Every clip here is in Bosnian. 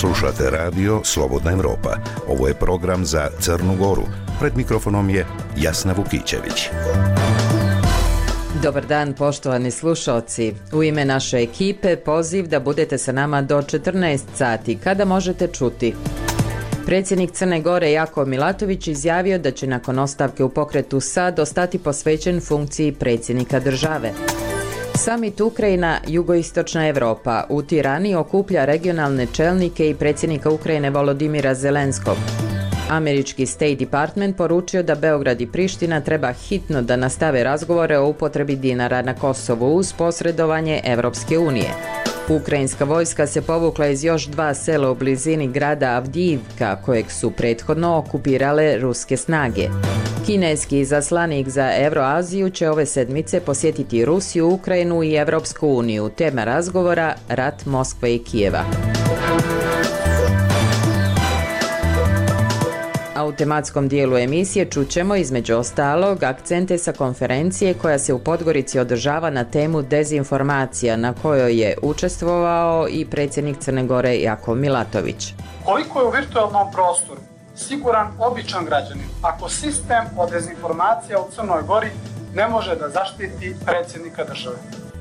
Slušate radio Slobodna Evropa. Ovo je program za Crnu Goru. Pred mikrofonom je Jasna Vukićević. Dobar dan, poštovani slušalci. U ime naše ekipe poziv da budete sa nama do 14 sati, kada možete čuti. Predsjednik Crne Gore Jako Milatović izjavio da će nakon ostavke u pokretu SAD ostati posvećen funkciji predsjednika države. Samit Ukrajina, Jugoistočna Evropa u Tirani okuplja regionalne čelnike i predsjednika Ukrajine Volodimira Zelenskog. Američki State Department poručio da Beograd i Priština treba hitno da nastave razgovore o upotrebi dinara na Kosovu uz posredovanje Evropske unije. Ukrajinska vojska se povukla iz još dva sela u blizini grada Avdijivka, kojeg su prethodno okupirale ruske snage. Kineski zaslanik za Euroaziju će ove sedmice posjetiti Rusiju, Ukrajinu i Evropsku uniju. Tema razgovora – rat Moskve i Kijeva. U tematskom dijelu emisije čućemo između ostalog akcente sa konferencije koja se u Podgorici održava na temu dezinformacija na kojoj je učestvovao i predsjednik Crne Gore Jako Milatović. Koliko je u virtualnom prostoru siguran običan građanin ako sistem od dezinformacija u Crnoj Gori ne može da zaštiti predsjednika države?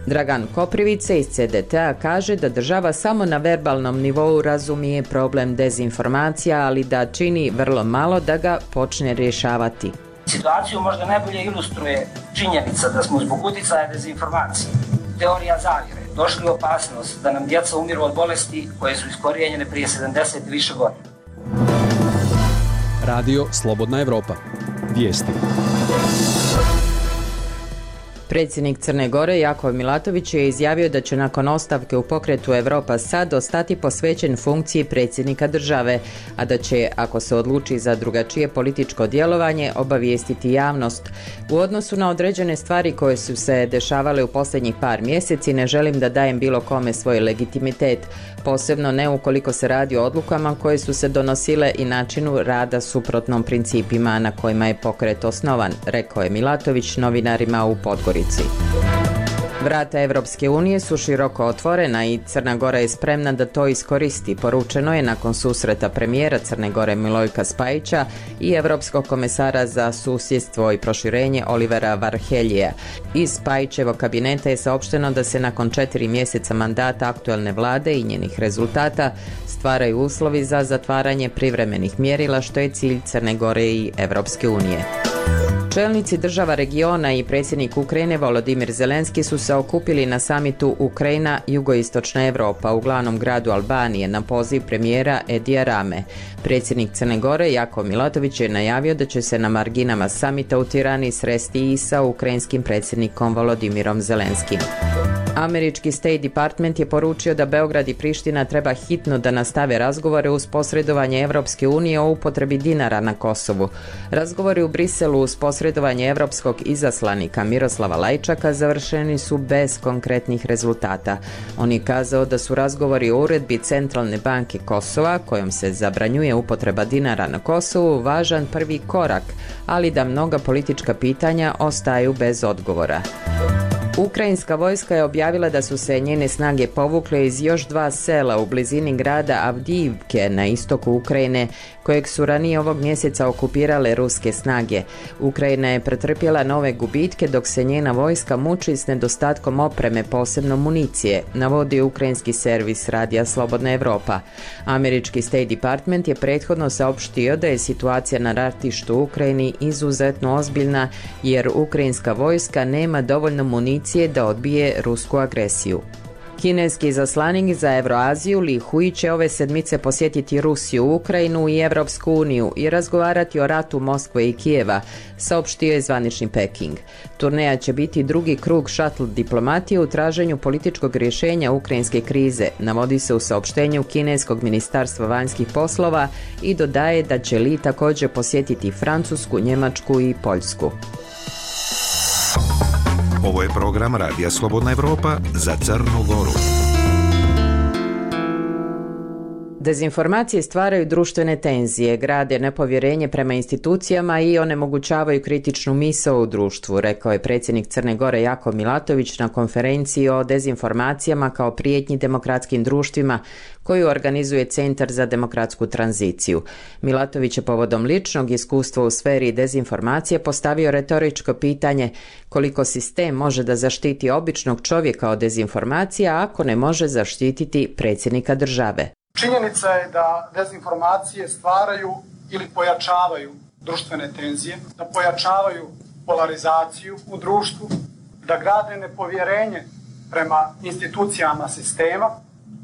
Dragan Koprivice iz CDTA kaže da država samo na verbalnom nivou razumije problem dezinformacija, ali da čini vrlo malo da ga počne rješavati. Situaciju možda najbolje ilustruje činjenica da smo zbog uticaja dezinformacije, teorija zavire, došli u opasnost da nam djeca umiru od bolesti koje su iskorijenjene prije 70 i više godina. Radio Slobodna Evropa. Vijesti. Predsjednik Crne Gore Jakov Milatović je izjavio da će nakon ostavke u pokretu Evropa sad ostati posvećen funkciji predsjednika države, a da će, ako se odluči za drugačije političko djelovanje, obavijestiti javnost. U odnosu na određene stvari koje su se dešavale u posljednjih par mjeseci, ne želim da dajem bilo kome svoj legitimitet, posebno ne ukoliko se radi o odlukama koje su se donosile i načinu rada suprotnom principima na kojima je pokret osnovan, rekao je Milatović novinarima u Podgorici. Vrata Evropske unije su široko otvorena i Crna Gora je spremna da to iskoristi, poručeno je nakon susreta premijera Crne Gore Milojka Spajića i Evropskog komesara za susjedstvo i proširenje Olivera Varheljija. Iz Spajićevo kabineta je saopšteno da se nakon četiri mjeseca mandata aktuelne vlade i njenih rezultata stvaraju uslovi za zatvaranje privremenih mjerila što je cilj Crne Gore i Evropske unije. Čelnici država regiona i predsjednik Ukrajine Volodimir Zelenski su se okupili na samitu Ukrajina Jugoistočna Evropa u glavnom gradu Albanije na poziv premijera Edija Rame. Predsjednik Crne Gore Jako Milatović je najavio da će se na marginama samita u Tirani sresti i sa ukrajinskim predsjednikom Volodimirom Zelenskim. Američki State Department je poručio da Beograd i Priština treba hitno da nastave razgovore uz posredovanje Evropske unije o upotrebi dinara na Kosovu. Razgovori u Briselu uz posredovanje evropskog izaslanika Miroslava Lajčaka završeni su bez konkretnih rezultata. On je kazao da su razgovori o uredbi Centralne banke Kosova, kojom se zabranjuje upotreba dinara na Kosovu, važan prvi korak, ali da mnoga politička pitanja ostaju bez odgovora. Ukrajinska vojska je objavila da su se njene snage povukle iz još dva sela u blizini grada Avdijivke na istoku Ukrajine, kojeg su ranije ovog mjeseca okupirale ruske snage. Ukrajina je pretrpjela nove gubitke dok se njena vojska muči s nedostatkom opreme, posebno municije, navodi ukrajinski servis Radija Slobodna Evropa. Američki State Department je prethodno saopštio da je situacija na ratištu u Ukrajini izuzetno ozbiljna jer ukrajinska vojska nema dovoljno municije koalicije da odbije rusku agresiju. Kineski zaslanik za Evroaziju Li Hui će ove sedmice posjetiti Rusiju, Ukrajinu i Evropsku uniju i razgovarati o ratu Moskve i Kijeva, saopštio je zvanični Peking. Turneja će biti drugi krug šatl diplomatije u traženju političkog rješenja ukrajinske krize, navodi se u saopštenju Kineskog ministarstva vanjskih poslova i dodaje da će Li također posjetiti Francusku, Njemačku i Poljsku. Ovo je program Radija Slobodna Evropa za Crnu Goru. Dezinformacije stvaraju društvene tenzije, grade nepovjerenje prema institucijama i onemogućavaju kritičnu misao u društvu, rekao je predsjednik Crne Gore Jako Milatović na konferenciji o dezinformacijama kao prijetnji demokratskim društvima koju organizuje Centar za demokratsku tranziciju. Milatović je povodom ličnog iskustva u sferi dezinformacije postavio retoričko pitanje koliko sistem može da zaštiti običnog čovjeka od dezinformacija ako ne može zaštititi predsjednika države. Činjenica je da dezinformacije stvaraju ili pojačavaju društvene tenzije, da pojačavaju polarizaciju u društvu, da grade nepovjerenje prema institucijama sistema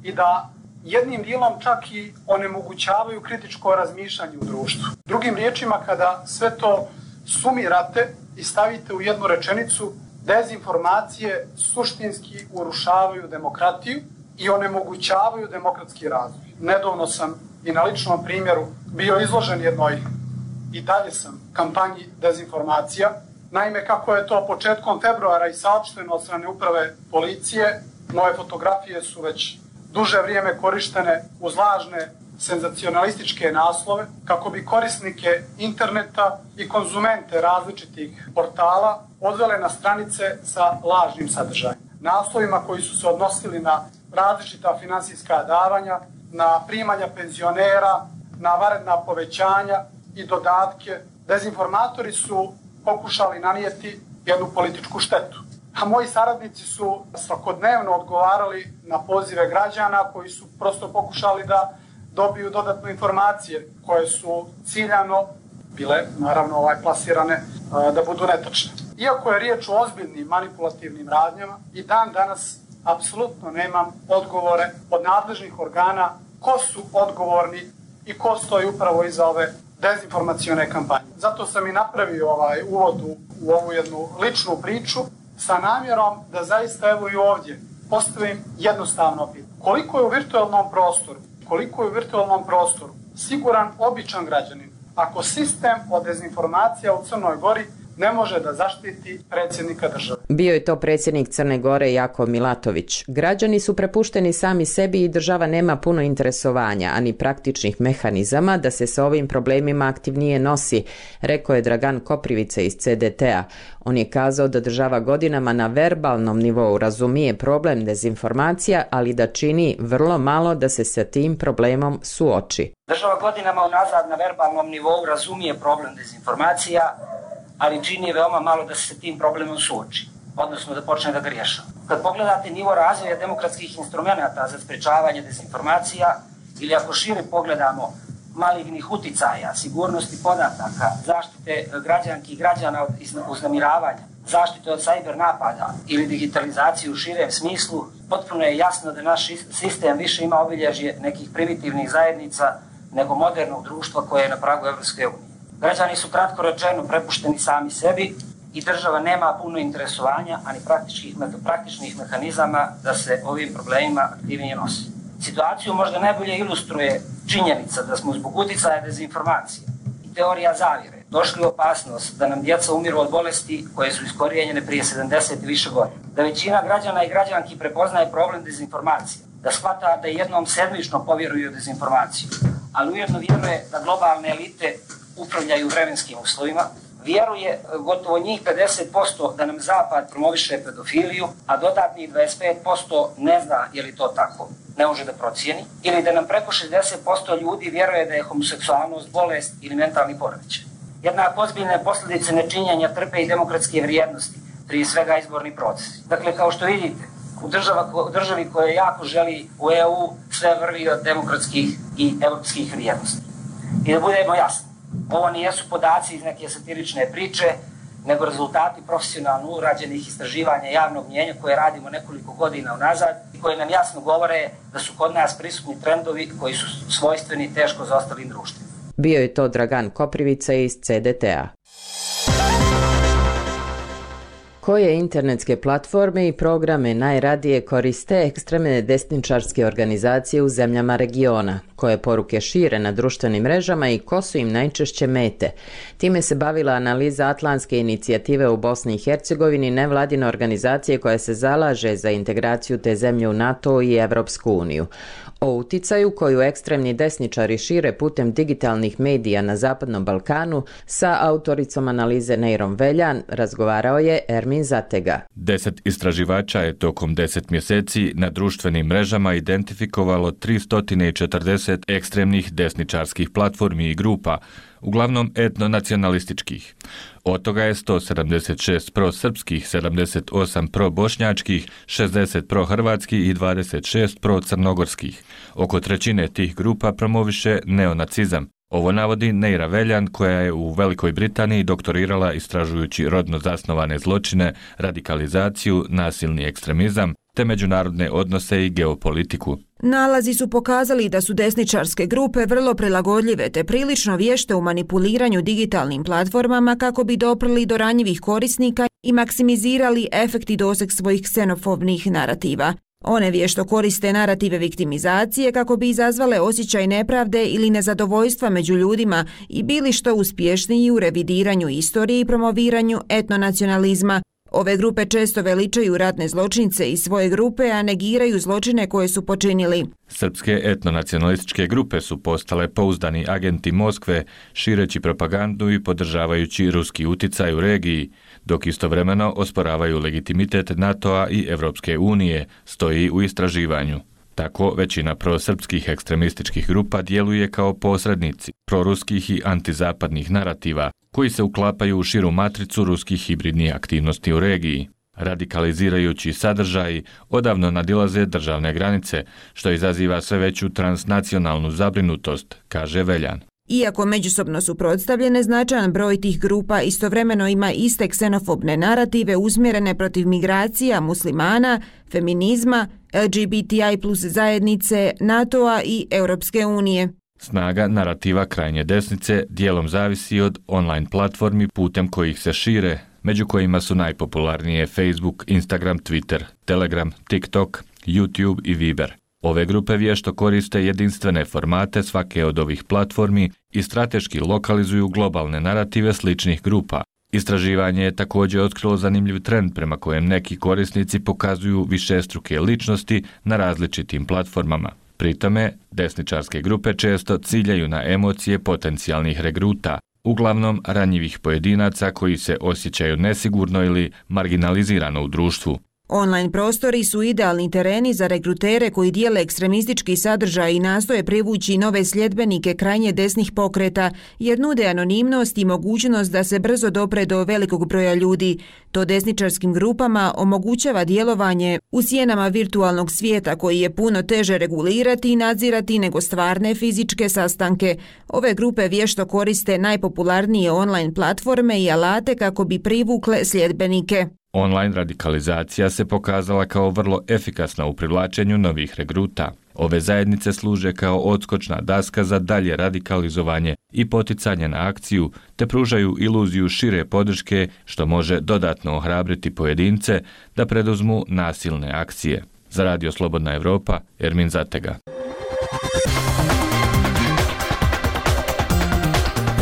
i da jednim dijelom čak i onemogućavaju kritičko razmišljanje u društvu. Drugim riječima, kada sve to sumirate i stavite u jednu rečenicu, dezinformacije suštinski urušavaju demokratiju i onemogućavaju demokratski razvoj. Nedovno sam i na ličnom primjeru bio izložen jednoj i dalje sam kampanji dezinformacija. Naime, kako je to početkom februara i saopšteno od strane uprave policije, moje fotografije su već duže vrijeme korištene uz lažne senzacionalističke naslove kako bi korisnike interneta i konzumente različitih portala odvele na stranice sa lažnim sadržajem. Naslovima koji su se odnosili na različita finansijska davanja, na primanja penzionera, na varedna povećanja i dodatke. Dezinformatori su pokušali nanijeti jednu političku štetu. A moji saradnici su svakodnevno odgovarali na pozive građana koji su prosto pokušali da dobiju dodatne informacije koje su ciljano bile, naravno, ovaj, plasirane da budu netačne. Iako je riječ o ozbiljnim manipulativnim radnjama, i dan danas apsolutno nemam odgovore od nadležnih organa ko su odgovorni i ko stoji upravo iza ove dezinformacione kampanje. Zato sam i napravio ovaj uvod u, u ovu jednu ličnu priču sa namjerom da zaista evo i ovdje postavim jednostavno pitanje. Koliko je u virtualnom prostoru, koliko je u virtualnom prostoru siguran običan građanin ako sistem od dezinformacija u Crnoj Gori ne može da zaštiti predsjednika države. Bio je to predsjednik Crne Gore Jako Milatović. Građani su prepušteni sami sebi i država nema puno interesovanja, ani praktičnih mehanizama da se sa ovim problemima aktivnije nosi, rekao je Dragan Koprivica iz CDT-a. On je kazao da država godinama na verbalnom nivou razumije problem dezinformacija, ali da čini vrlo malo da se sa tim problemom suoči. Država godinama unazad na verbalnom nivou razumije problem dezinformacija, ali čini veoma malo da se tim problemom suoči, odnosno da počne da ga rješava. Kad pogledate nivo razvoja demokratskih instrumenta za sprečavanje dezinformacija, ili ako šire pogledamo malignih uticaja, sigurnosti podataka, zaštite e, građanki i građana od uznamiravanja, zaštite od sajber napada ili digitalizaciju u širem smislu, potpuno je jasno da naš sistem više ima obilježje nekih primitivnih zajednica nego modernog društva koje je na pragu Evropske unije. Građani su kratko rečeno prepušteni sami sebi i država nema puno interesovanja, ani praktičnih, praktičnih mehanizama da se ovim problemima aktivnije nosi. Situaciju možda najbolje ilustruje činjenica da smo zbog uticaja dezinformacije i teorija zavire došli u opasnost da nam djeca umiru od bolesti koje su iskorijenjene prije 70 i više godina. Da većina građana i građanki prepoznaje problem dezinformacije, da shvata da jednom sedmično povjeruju dezinformaciju, ali ujedno vjeruje da globalne elite upravljaju vremenskim uslovima, vjeruje e, gotovo njih 50% da nam Zapad promoviše pedofiliju, a dodatnih 25% ne zna je li to tako, ne može da procijeni, ili da nam preko 60% ljudi vjeruje da je homoseksualnost, bolest ili mentalni poremećaj. Jednako ozbiljne posljedice nečinjanja trpe i demokratske vrijednosti, prije svega izborni proces. Dakle, kao što vidite, u, država, u državi koja jako želi u EU sve vrvi od demokratskih i evropskih vrijednosti. I da budemo jasni, Ovo nijesu podaci iz neke satirične priče, nego rezultati profesionalno urađenih istraživanja javnog mjenja koje radimo nekoliko godina unazad i koje nam jasno govore da su kod nas prisutni trendovi koji su svojstveni teško za ostalim društvima. Bio je to Dragan Koprivica iz CDT-a. Koje internetske platforme i programe najradije koriste ekstremne desničarske organizacije u zemljama regiona? Koje poruke šire na društvenim mrežama i ko su im najčešće mete? Time se bavila analiza Atlantske inicijative u Bosni i Hercegovini, nevladine organizacije koja se zalaže za integraciju te zemlje u NATO i Evropsku uniju. O uticaju koju ekstremni desničari šire putem digitalnih medija na Zapadnom Balkanu sa autoricom analize Neirom Veljan razgovarao je Ermin Zatega. Deset istraživača je tokom deset mjeseci na društvenim mrežama identifikovalo 340 ekstremnih desničarskih platformi i grupa, uglavnom etnonacionalističkih. Od toga je 176 pro-srpskih, 78 pro-bošnjačkih, 60 pro-hrvatskih i 26 pro-crnogorskih. Oko trećine tih grupa promoviše neonacizam. Ovo navodi Neira Veljan, koja je u Velikoj Britaniji doktorirala istražujući rodno zasnovane zločine, radikalizaciju, nasilni ekstremizam, te međunarodne odnose i geopolitiku. Nalazi su pokazali da su desničarske grupe vrlo prilagodljive te prilično vješte u manipuliranju digitalnim platformama kako bi doprli do ranjivih korisnika i maksimizirali efekt i doseg svojih ksenofobnih narativa. One vješto koriste narative viktimizacije kako bi izazvale osjećaj nepravde ili nezadovoljstva među ljudima i bili što uspješniji u revidiranju istorije i promoviranju etnonacionalizma, Ove grupe često veličaju ratne zločince i svoje grupe, a negiraju zločine koje su počinili. Srpske etnonacionalističke grupe su postale pouzdani agenti Moskve, šireći propagandu i podržavajući ruski uticaj u regiji, dok istovremeno osporavaju legitimitet NATO-a i Evropske unije, stoji u istraživanju. Tako, većina prosrpskih ekstremističkih grupa djeluje kao posrednici proruskih i antizapadnih narativa, koji se uklapaju u širu matricu ruskih hibridnih aktivnosti u regiji. Radikalizirajući sadržaji odavno nadilaze državne granice, što izaziva sve veću transnacionalnu zabrinutost, kaže Veljan. Iako međusobno su prodstavljene, značajan broj tih grupa istovremeno ima iste ksenofobne narative uzmjerene protiv migracija, muslimana, feminizma, LGBTI plus zajednice, NATO-a i Europske unije. Snaga narativa krajnje desnice dijelom zavisi od online platformi putem kojih se šire, među kojima su najpopularnije Facebook, Instagram, Twitter, Telegram, TikTok, YouTube i Viber. Ove grupe vješto koriste jedinstvene formate svake od ovih platformi i strateški lokalizuju globalne narative sličnih grupa. Istraživanje je također otkrilo zanimljiv trend prema kojem neki korisnici pokazuju višestruke ličnosti na različitim platformama. Pritome, desničarske grupe često ciljaju na emocije potencijalnih regruta, uglavnom ranjivih pojedinaca koji se osjećaju nesigurno ili marginalizirano u društvu. Online prostori su idealni tereni za rekrutere koji dijele ekstremistički sadržaj i nastoje privući nove sljedbenike krajnje desnih pokreta, jer nude anonimnost i mogućnost da se brzo dopre do velikog broja ljudi. To desničarskim grupama omogućava djelovanje u sjenama virtualnog svijeta koji je puno teže regulirati i nadzirati nego stvarne fizičke sastanke. Ove grupe vješto koriste najpopularnije online platforme i alate kako bi privukle sljedbenike. Online radikalizacija se pokazala kao vrlo efikasna u privlačenju novih regruta. Ove zajednice služe kao odskočna daska za dalje radikalizovanje i poticanje na akciju, te pružaju iluziju šire podrške što može dodatno ohrabriti pojedince da preduzmu nasilne akcije. Za Radio Slobodna Evropa, Ermin Zatega.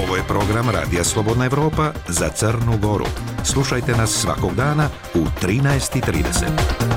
Ovo je program Radija Slobodna Evropa za Crnu Goru. Slušajte nas svakog dana u 13.30.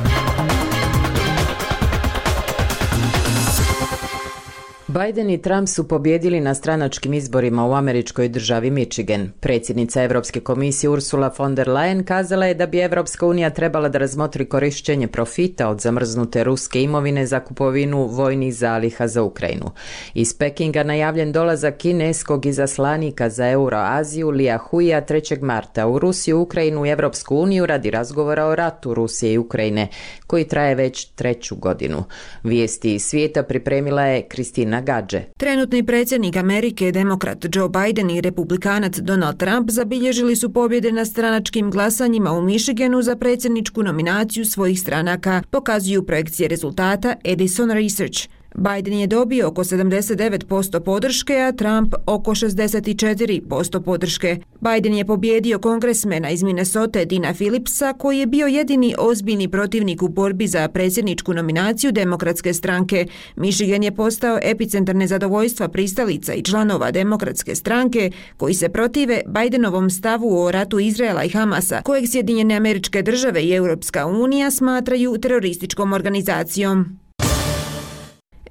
Biden i Trump su pobjedili na stranačkim izborima u američkoj državi Michigan. Predsjednica Evropske komisije Ursula von der Leyen kazala je da bi Evropska unija trebala da razmotri korišćenje profita od zamrznute ruske imovine za kupovinu vojnih zaliha za Ukrajinu. Iz Pekinga najavljen dolazak kineskog izaslanika za Euroaziju Lija Huija 3. marta u Rusiju, Ukrajinu i Evropsku uniju radi razgovora o ratu Rusije i Ukrajine, koji traje već treću godinu. Vijesti iz svijeta pripremila je Kristina Gađe. Trenutni predsjednik Amerike, demokrat Joe Biden i republikanac Donald Trump zabilježili su pobjede na stranačkim glasanjima u Michiganu za predsjedničku nominaciju svojih stranaka, pokazuju projekcije rezultata Edison Research. Biden je dobio oko 79% podrške, a Trump oko 64% podrške. Biden je pobjedio kongresmena iz Minnesota Dina Phillipsa, koji je bio jedini ozbiljni protivnik u borbi za predsjedničku nominaciju demokratske stranke. Michigan je postao epicentar nezadovoljstva pristalica i članova demokratske stranke, koji se protive Bidenovom stavu o ratu Izraela i Hamasa, kojeg Sjedinjene američke države i Europska unija smatraju terorističkom organizacijom.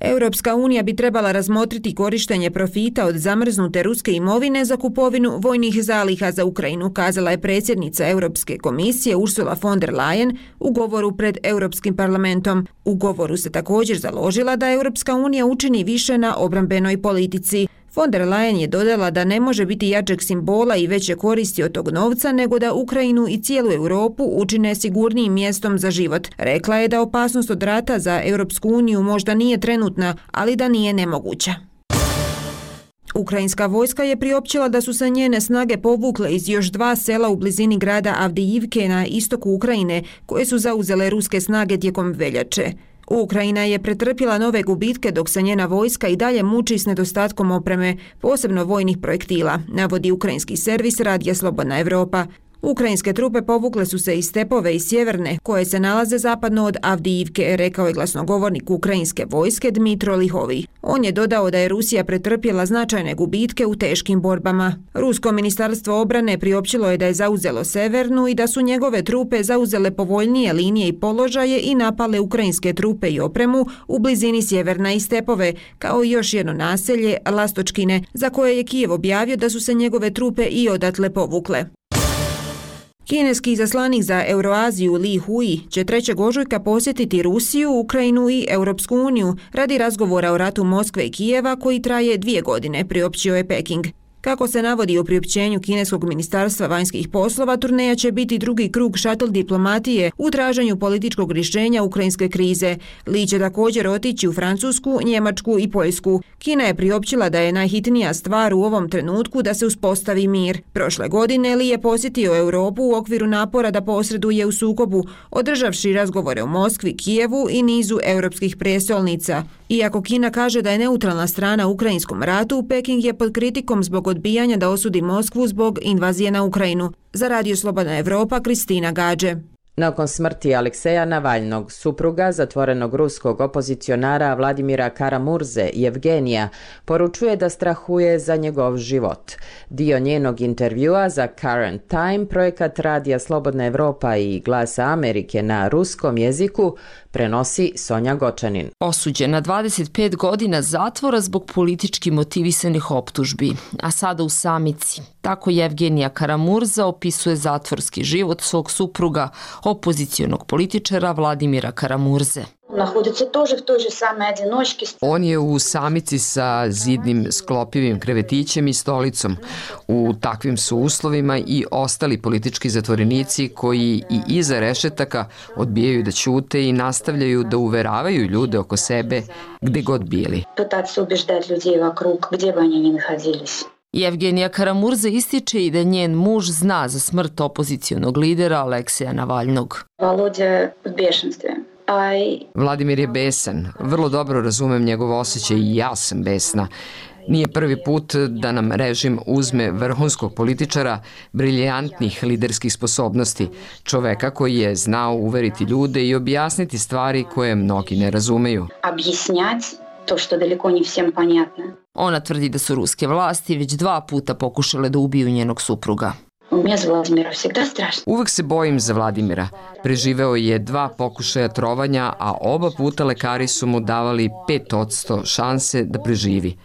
Europska unija bi trebala razmotriti korištenje profita od zamrznute ruske imovine za kupovinu vojnih zaliha za Ukrajinu, kazala je predsjednica Europske komisije Ursula von der Leyen u govoru pred Europskim parlamentom. U govoru se također založila da Europska unija učini više na obrambenoj politici. Von der Leyen je dodala da ne može biti jačeg simbola i veće koristi od tog novca nego da Ukrajinu i cijelu Europu učine sigurnijim mjestom za život. Rekla je da opasnost od rata za Europsku uniju možda nije trenutna, ali da nije nemoguća. Ukrajinska vojska je priopćila da su se njene snage povukle iz još dva sela u blizini grada Avdijivke na istoku Ukrajine koje su zauzele ruske snage tijekom veljače. Ukrajina je pretrpila nove gubitke dok se njena vojska i dalje muči s nedostatkom opreme, posebno vojnih projektila, navodi ukrajinski servis Radija Slobodna Evropa. Ukrajinske trupe povukle su se iz stepove i sjeverne, koje se nalaze zapadno od Avdijivke, rekao je glasnogovornik ukrajinske vojske Dmitro Lihovi. On je dodao da je Rusija pretrpjela značajne gubitke u teškim borbama. Rusko ministarstvo obrane priopćilo je da je zauzelo severnu i da su njegove trupe zauzele povoljnije linije i položaje i napale ukrajinske trupe i opremu u blizini sjeverna i stepove, kao i još jedno naselje, Lastočkine, za koje je Kijev objavio da su se njegove trupe i odatle povukle. Kineski zaslanik za Euroaziju Li Hui će 3. ožujka posjetiti Rusiju, Ukrajinu i Europsku uniju radi razgovora o ratu Moskve i Kijeva koji traje dvije godine, priopćio je Peking. Kako se navodi u priopćenju Kineskog ministarstva vanjskih poslova, turneja će biti drugi krug šatl diplomatije u traženju političkog rješenja ukrajinske krize. Li će također otići u Francusku, Njemačku i Poljsku. Kina je priopćila da je najhitnija stvar u ovom trenutku da se uspostavi mir. Prošle godine Li je posjetio Europu u okviru napora da posreduje u sukobu, održavši razgovore u Moskvi, Kijevu i nizu europskih prijestolnica. Iako Kina kaže da je neutralna strana u ukrajinskom ratu, Peking je pod kritikom zbog odbijanja da osudi Moskvu zbog invazije na Ukrajinu. Za Radio Slobodna Evropa, Kristina Gađe. Nakon smrti Alekseja Navalnog, supruga zatvorenog ruskog opozicionara Vladimira Karamurze, Evgenija, poručuje da strahuje za njegov život. Dio njenog intervjua za Current Time, projekat Radija Slobodna Evropa i Glasa Amerike na ruskom jeziku, prenosi Sonja Gočanin. Osuđen na 25 godina zatvora zbog politički motivisanih optužbi, a sada u samici. Tako Evgenija Karamurza opisuje zatvorski život svog supruga, opozicijonog političara Vladimira Karamurze находится тоже в той же самой одиночке. On je u samici sa zidnim sklopivim krevetićem i stolicom. U takvim su uslovima i ostali politički zatvorenici koji i iza rešetaka odbijaju da ćute i nastavljaju da uveravaju ljude oko sebe gde god bili. Pытаться убеждать людей вокруг, где бы они ни находились. Evgenija Karamurza ističe i da njen muž zna za smrt opozicijonog lidera Alekseja Navalnog. Володя в бешенстве. Vladimir je besan. Vrlo dobro razumem njegov osjećaj i ja sam besna. Nije prvi put da nam režim uzme vrhunskog političara, briljantnih liderskih sposobnosti, čoveka koji je znao uveriti ljude i objasniti stvari koje mnogi ne razumeju. Объяснять to što daleko не всем понятно. Ona tvrdi da su ruske vlasti već dva puta pokušale da ubiju njenog supruga. Мне за Владимира всегда страшно. Uvek se bojim za Vladimira. Preživeo je dva pokušaja trovanja, a oba puta lekari su mu davali 5% šanse da preživi.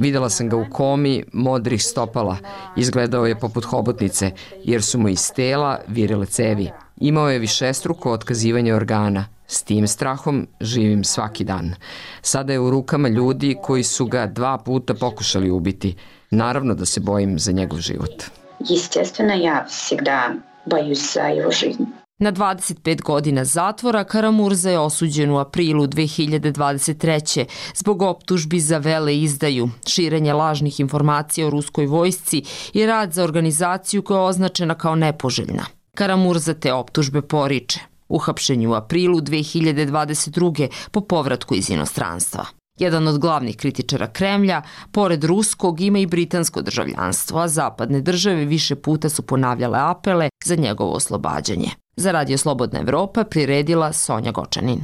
Videla sam ga u komi modrih stopala. Izgledao je poput hobotnice, jer su mu iz tela virile cevi. Imao je višestruko otkazivanje organa. S tim strahom živim svaki dan. Sada je u rukama ljudi koji su ga dva puta pokušali ubiti. Naravno da se bojim za njegov život. Естественно, я всегда боюсь за его жизнь. Na 25 godina zatvora Karamurza je osuđen u aprilu 2023. zbog optužbi za vele izdaju, širenje lažnih informacija o ruskoj vojsci i rad za organizaciju koja je označena kao nepoželjna. Karamurza te optužbe poriče. Uhapšen u aprilu 2022. po povratku iz inostranstva. Jedan od glavnih kritičara Kremlja, pored ruskog, ima i britansko državljanstvo, a zapadne države više puta su ponavljale apele za njegovo oslobađanje. Za Radio Slobodna Evropa priredila Sonja Gočanin.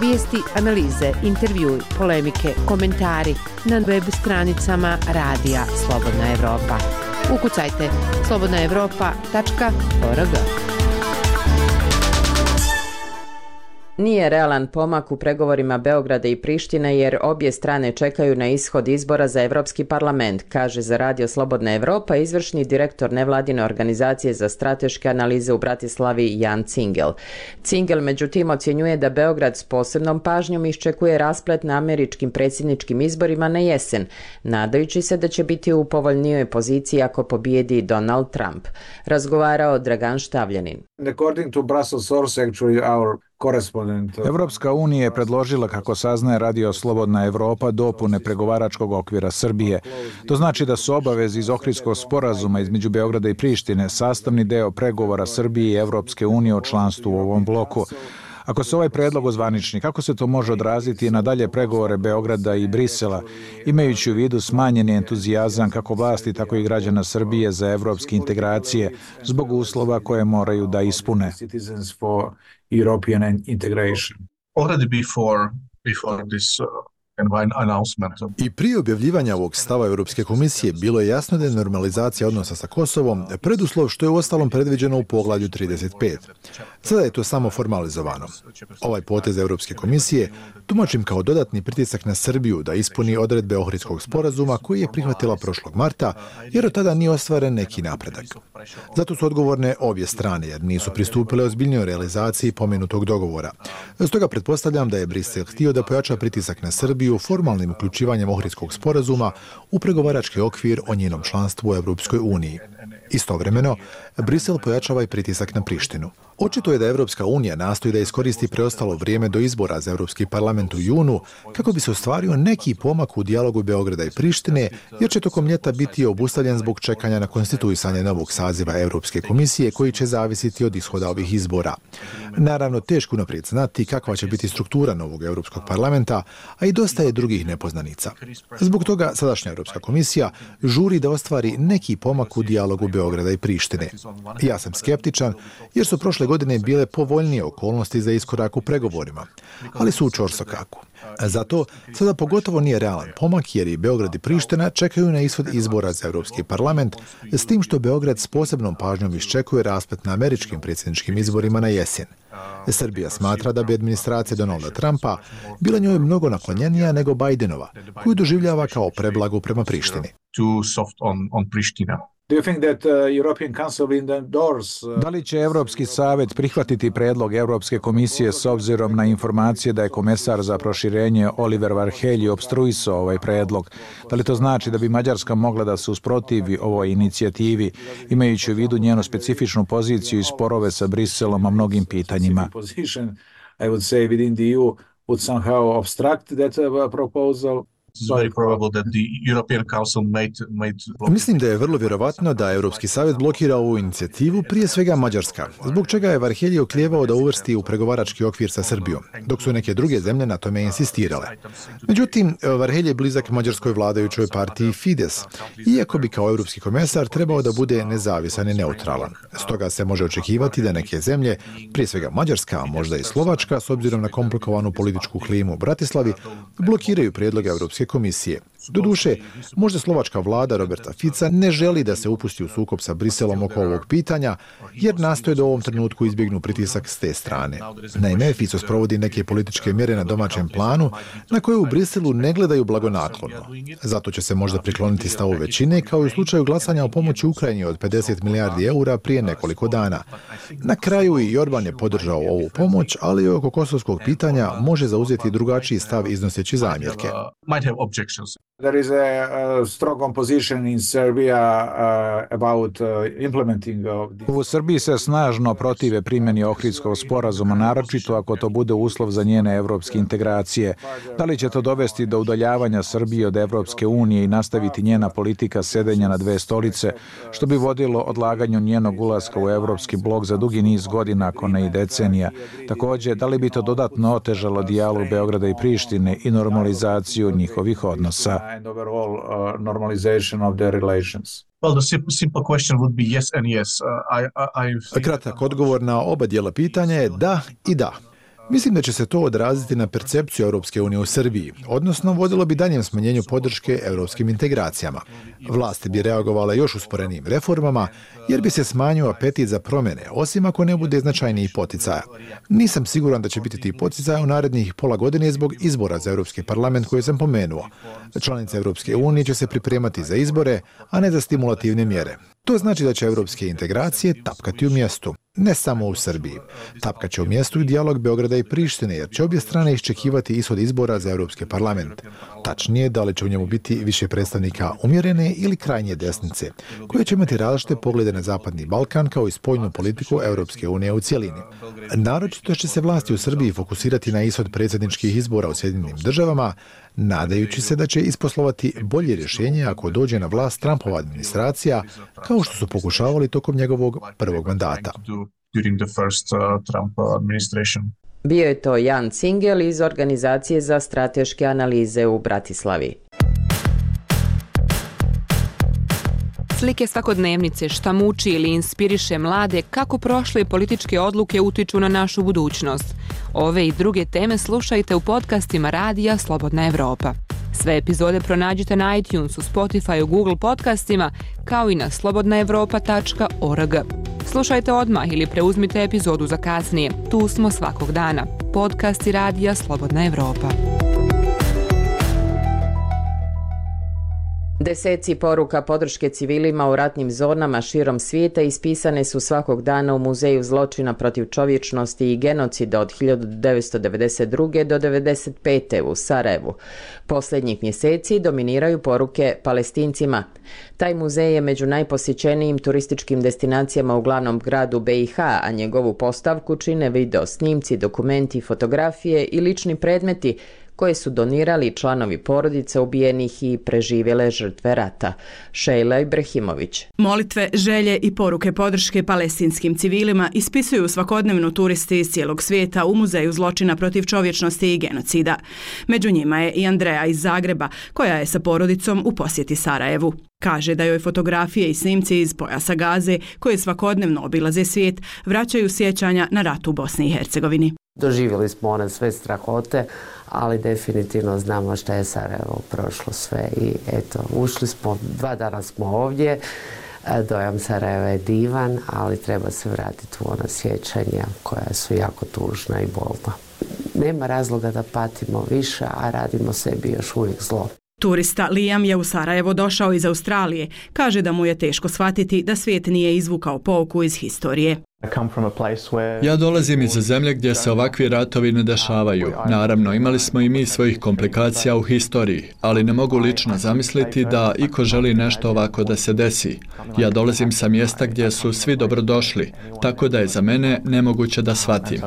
Vijesti, analize, intervjui, polemike, komentari na web stranicama Radija Slobodna Evropa. Ukucajte slobodnaevropa.org. Nije realan pomak u pregovorima Beograda i Prištine jer obje strane čekaju na ishod izbora za Evropski parlament, kaže za Radio Slobodna Evropa izvršni direktor nevladine organizacije za strateške analize u Bratislavi Jan Cingel. Cingel međutim ocjenjuje da Beograd s posebnom pažnjom iščekuje rasplet na američkim predsjedničkim izborima na jesen, nadajući se da će biti u povoljnijoj poziciji ako pobijedi Donald Trump. Razgovarao Dragan Štavljanin. According to Brussels source, actually our Evropska unija je predložila, kako saznaje Radio Slobodna Evropa, dopune pregovaračkog okvira Srbije. To znači da su obavezi iz Ohridskog sporazuma između Beograda i Prištine sastavni deo pregovora Srbije i Evropske unije o članstvu u ovom bloku. Ako se ovaj predlog ozvanični, kako se to može odraziti na dalje pregovore Beograda i Brisela, imajući u vidu smanjeni entuzijazam kako vlasti, tako i građana Srbije za evropske integracije zbog uslova koje moraju da ispune? Already before before this uh, I prije objavljivanja ovog stava Europske komisije bilo je jasno da je normalizacija odnosa sa Kosovom preduslov što je u ostalom predviđeno u poglavlju 35. Sada je to samo formalizovano. Ovaj potez Europske komisije tumačim kao dodatni pritisak na Srbiju da ispuni odredbe Ohridskog sporazuma koji je prihvatila prošlog marta, jer od tada nije ostvaren neki napredak. Zato su odgovorne obje strane, jer nisu pristupile ozbiljnoj realizaciji pomenutog dogovora. Stoga pretpostavljam da je Brisel htio da pojača pritisak na Srbiju formalnim uključivanjem Ohridskog sporazuma u pregovarački okvir o njenom članstvu u Evropskoj uniji. Istovremeno, Brisel pojačava ovaj i pritisak na Prištinu. Očito je da Evropska unija nastoji da iskoristi preostalo vrijeme do izbora za Evropski parlament u junu kako bi se ostvario neki pomak u dijalogu Beograda i Prištine, jer će tokom ljeta biti obustavljen zbog čekanja na konstituisanje novog saziva Evropske komisije koji će zavisiti od ishoda ovih izbora. Naravno, teško naprijed znati kakva će biti struktura novog Evropskog parlamenta, a i dosta je drugih nepoznanica. Zbog toga sadašnja Evropska komisija žuri da ostvari neki pomak u dijalogu Beograda i Prištine. Ja sam skeptičan jer su prošle godine bile povoljnije okolnosti za iskorak u pregovorima, ali su u čorso. Zato sada pogotovo nije realan pomak jer i Beograd i Priština čekaju na ishod izbora za Europski parlament s tim što Beograd s posebnom pažnjom iščekuje raspet na američkim predsjedničkim izborima na jesen. Srbija smatra da bi administracija Donalda Trumpa bila njoj mnogo naklonjenija nego Bidenova, koju doživljava kao preblagu prema Prištini. Too soft on, on Priština. Do you think that uh, European Council will endorse uh... Da li će Evropski savjet prihvatiti predlog Evropske komisije s obzirom na informacije da je komesar za proširenje Oliver Varhelji obstruisao ovaj predlog? Da li to znači da bi Mađarska mogla da se usprotivi ovoj inicijativi imajući u vidu njenu specifičnu poziciju i sporove sa Briselom o mnogim pitanjima? I would say within the EU would somehow obstruct that uh, proposal Mislim da je vrlo vjerovatno da Europski savjet blokira ovu inicijativu, prije svega Mađarska, zbog čega je Varhelji oklijevao da uvrsti u pregovarački okvir sa Srbijom, dok su neke druge zemlje na tome insistirale. Međutim, Varhelji je blizak mađarskoj vladajućoj partiji Fides, iako bi kao europski komesar trebao da bude nezavisan i neutralan. Stoga se može očekivati da neke zemlje, prije svega Mađarska, a možda i Slovačka, s obzirom na komplikovanu političku klimu u Bratislavi, blokiraju prijedlog Europske komisije. Doduše, možda slovačka vlada Roberta Fica ne želi da se upusti u sukob sa Briselom oko ovog pitanja, jer nastoje da u ovom trenutku izbjegnu pritisak s te strane. Naime, Fico sprovodi neke političke mjere na domaćem planu, na koje u Briselu ne gledaju blagonaklono. Zato će se možda prikloniti stavu većine, kao i u slučaju glasanja o pomoći Ukrajini od 50 milijardi eura prije nekoliko dana. Na kraju i Jorban je podržao ovu pomoć, ali oko kosovskog pitanja može zauzeti drugačiji stav iznoseći zamjerke. There is a, a strong opposition in Serbia uh, about uh, implementing of this. U Srbiji se snažno protive primjeni Ohridskog sporazuma, naročito ako to bude uslov za njene evropske integracije. Da li će to dovesti do udaljavanja Srbije od Evropske unije i nastaviti njena politika sedenja na dve stolice, što bi vodilo odlaganju njenog ulaska u evropski blok za dugi niz godina, ako ne i decenija. Takođe, da li bi to dodatno otežalo dijalog Beograda i Prištine i normalizaciju njihovih odnosa? And overall uh, normalization of their relations. Well, the simple question would be yes and yes. Uh, I, I, I Kratak odgovor na oba dijela pitanja je da i da. Mislim da će se to odraziti na percepciju Europske unije u Srbiji, odnosno vodilo bi danjem smanjenju podrške europskim integracijama. Vlasti bi reagovala još usporenijim reformama, jer bi se smanjio apetit za promjene, osim ako ne bude značajniji poticaja. Nisam siguran da će biti ti poticaja u narednih pola godine zbog izbora za Europski parlament koje sam pomenuo. Članice Europske unije će se pripremati za izbore, a ne za stimulativne mjere. To znači da će evropske integracije tapkati u mjestu, ne samo u Srbiji. Tapkaće u mjestu i dijalog Beograda i Prištine, jer će obje strane iščekivati ishod izbora za Europski parlament. Tačnije, da li će u njemu biti više predstavnika umjerene ili krajnje desnice, koje će imati različite poglede na Zapadni Balkan kao i spojnu politiku Europske unije u cijelini. Naročito će se vlasti u Srbiji fokusirati na ishod predsjedničkih izbora u Sjedinim državama, nadajući se da će isposlovati bolje rješenje ako dođe na vlast Trumpova administracija, kao što su pokušavali tokom njegovog prvog mandata. Bio je to Jan Cingel iz Organizacije za strateške analize u Bratislavi. Slike svakodnevnice šta muči ili inspiriše mlade kako prošle političke odluke utiču na našu budućnost. Ove i druge teme slušajte u podcastima Radija Slobodna Evropa. Sve epizode pronađite na iTunesu, Spotify, Google podcastima, kao i na slobodnaevropa.org. Slušajte odmah ili preuzmite epizodu za kasnije. Tu smo svakog dana. Podcast i Radija Slobodna Evropa. Deseci poruka podrške civilima u ratnim zonama širom svijeta ispisane su svakog dana u Muzeju zločina protiv čovječnosti i genocida od 1992. do 1995. u Sarajevu. Posljednjih mjeseci dominiraju poruke palestincima. Taj muzej je među najposjećenijim turističkim destinacijama u glavnom gradu BiH, a njegovu postavku čine video snimci, dokumenti, fotografije i lični predmeti koje su donirali članovi porodice ubijenih i preživjele žrtve rata. Šejla Ibrahimović. Molitve, želje i poruke podrške palestinskim civilima ispisuju svakodnevno turisti iz cijelog svijeta u Muzeju zločina protiv čovječnosti i genocida. Među njima je i Andreja iz Zagreba, koja je sa porodicom u posjeti Sarajevu. Kaže da joj fotografije i snimci iz pojasa Gaze, koje svakodnevno obilaze svijet, vraćaju sjećanja na rat u Bosni i Hercegovini. Doživjeli smo one sve strahote, ali definitivno znamo šta je Sarajevo prošlo sve i eto, ušli smo, dva dana smo ovdje, e, dojam Sarajeva je divan, ali treba se vratiti u ona sjećanja koja su jako tužna i bolna. Nema razloga da patimo više, a radimo sebi još uvijek zlo. Turista Liam je u Sarajevo došao iz Australije. Kaže da mu je teško shvatiti da svijet nije izvukao pouku iz historije. Ja dolazim iz zemlje gdje se ovakvi ratovi ne dešavaju. Naravno, imali smo i mi svojih komplikacija u historiji, ali ne mogu lično zamisliti da iko želi nešto ovako da se desi. Ja dolazim sa mjesta gdje su svi dobrodošli, tako da je za mene nemoguće da shvatim.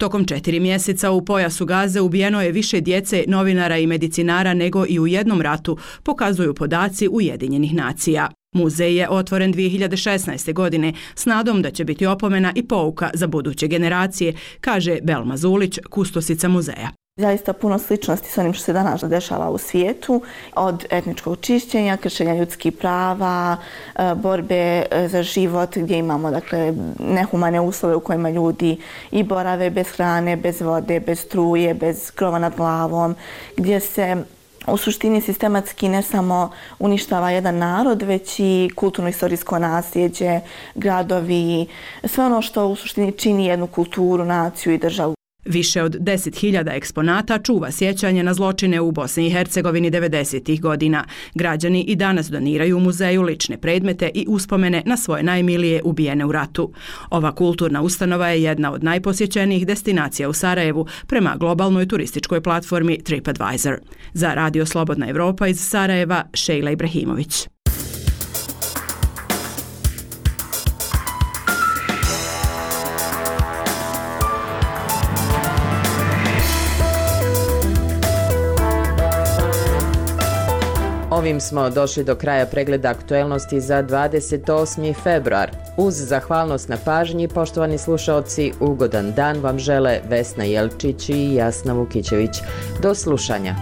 Tokom četiri mjeseca u pojasu Gaze ubijeno je više djece, novinara i medicinara nego i u jednom ratu, pokazuju podaci Ujedinjenih nacija. Muzej je otvoren 2016. godine s nadom da će biti opomena i pouka za buduće generacije, kaže Belma Zulić, kustosica muzeja. Zaista puno sličnosti s onim što se danas dešava u svijetu, od etničkog čišćenja, kršenja ljudskih prava, e, borbe e, za život gdje imamo dakle, nehumane uslove u kojima ljudi i borave bez hrane, bez vode, bez struje, bez krova nad glavom, gdje se u suštini sistematski ne samo uništava jedan narod, već i kulturno-istorijsko nasljeđe, gradovi, sve ono što u suštini čini jednu kulturu, naciju i državu. Više od 10.000 eksponata čuva sjećanje na zločine u Bosni i Hercegovini 90. godina. Građani i danas doniraju u muzeju lične predmete i uspomene na svoje najmilije ubijene u ratu. Ova kulturna ustanova je jedna od najposjećenijih destinacija u Sarajevu prema globalnoj turističkoj platformi TripAdvisor. Za Radio Slobodna Evropa iz Sarajeva, Šejla Ibrahimović. Ovim smo došli do kraja pregleda aktuelnosti za 28. februar. Uz zahvalnost na pažnji, poštovani slušalci, ugodan dan vam žele Vesna Jelčić i Jasna Vukićević. Do slušanja.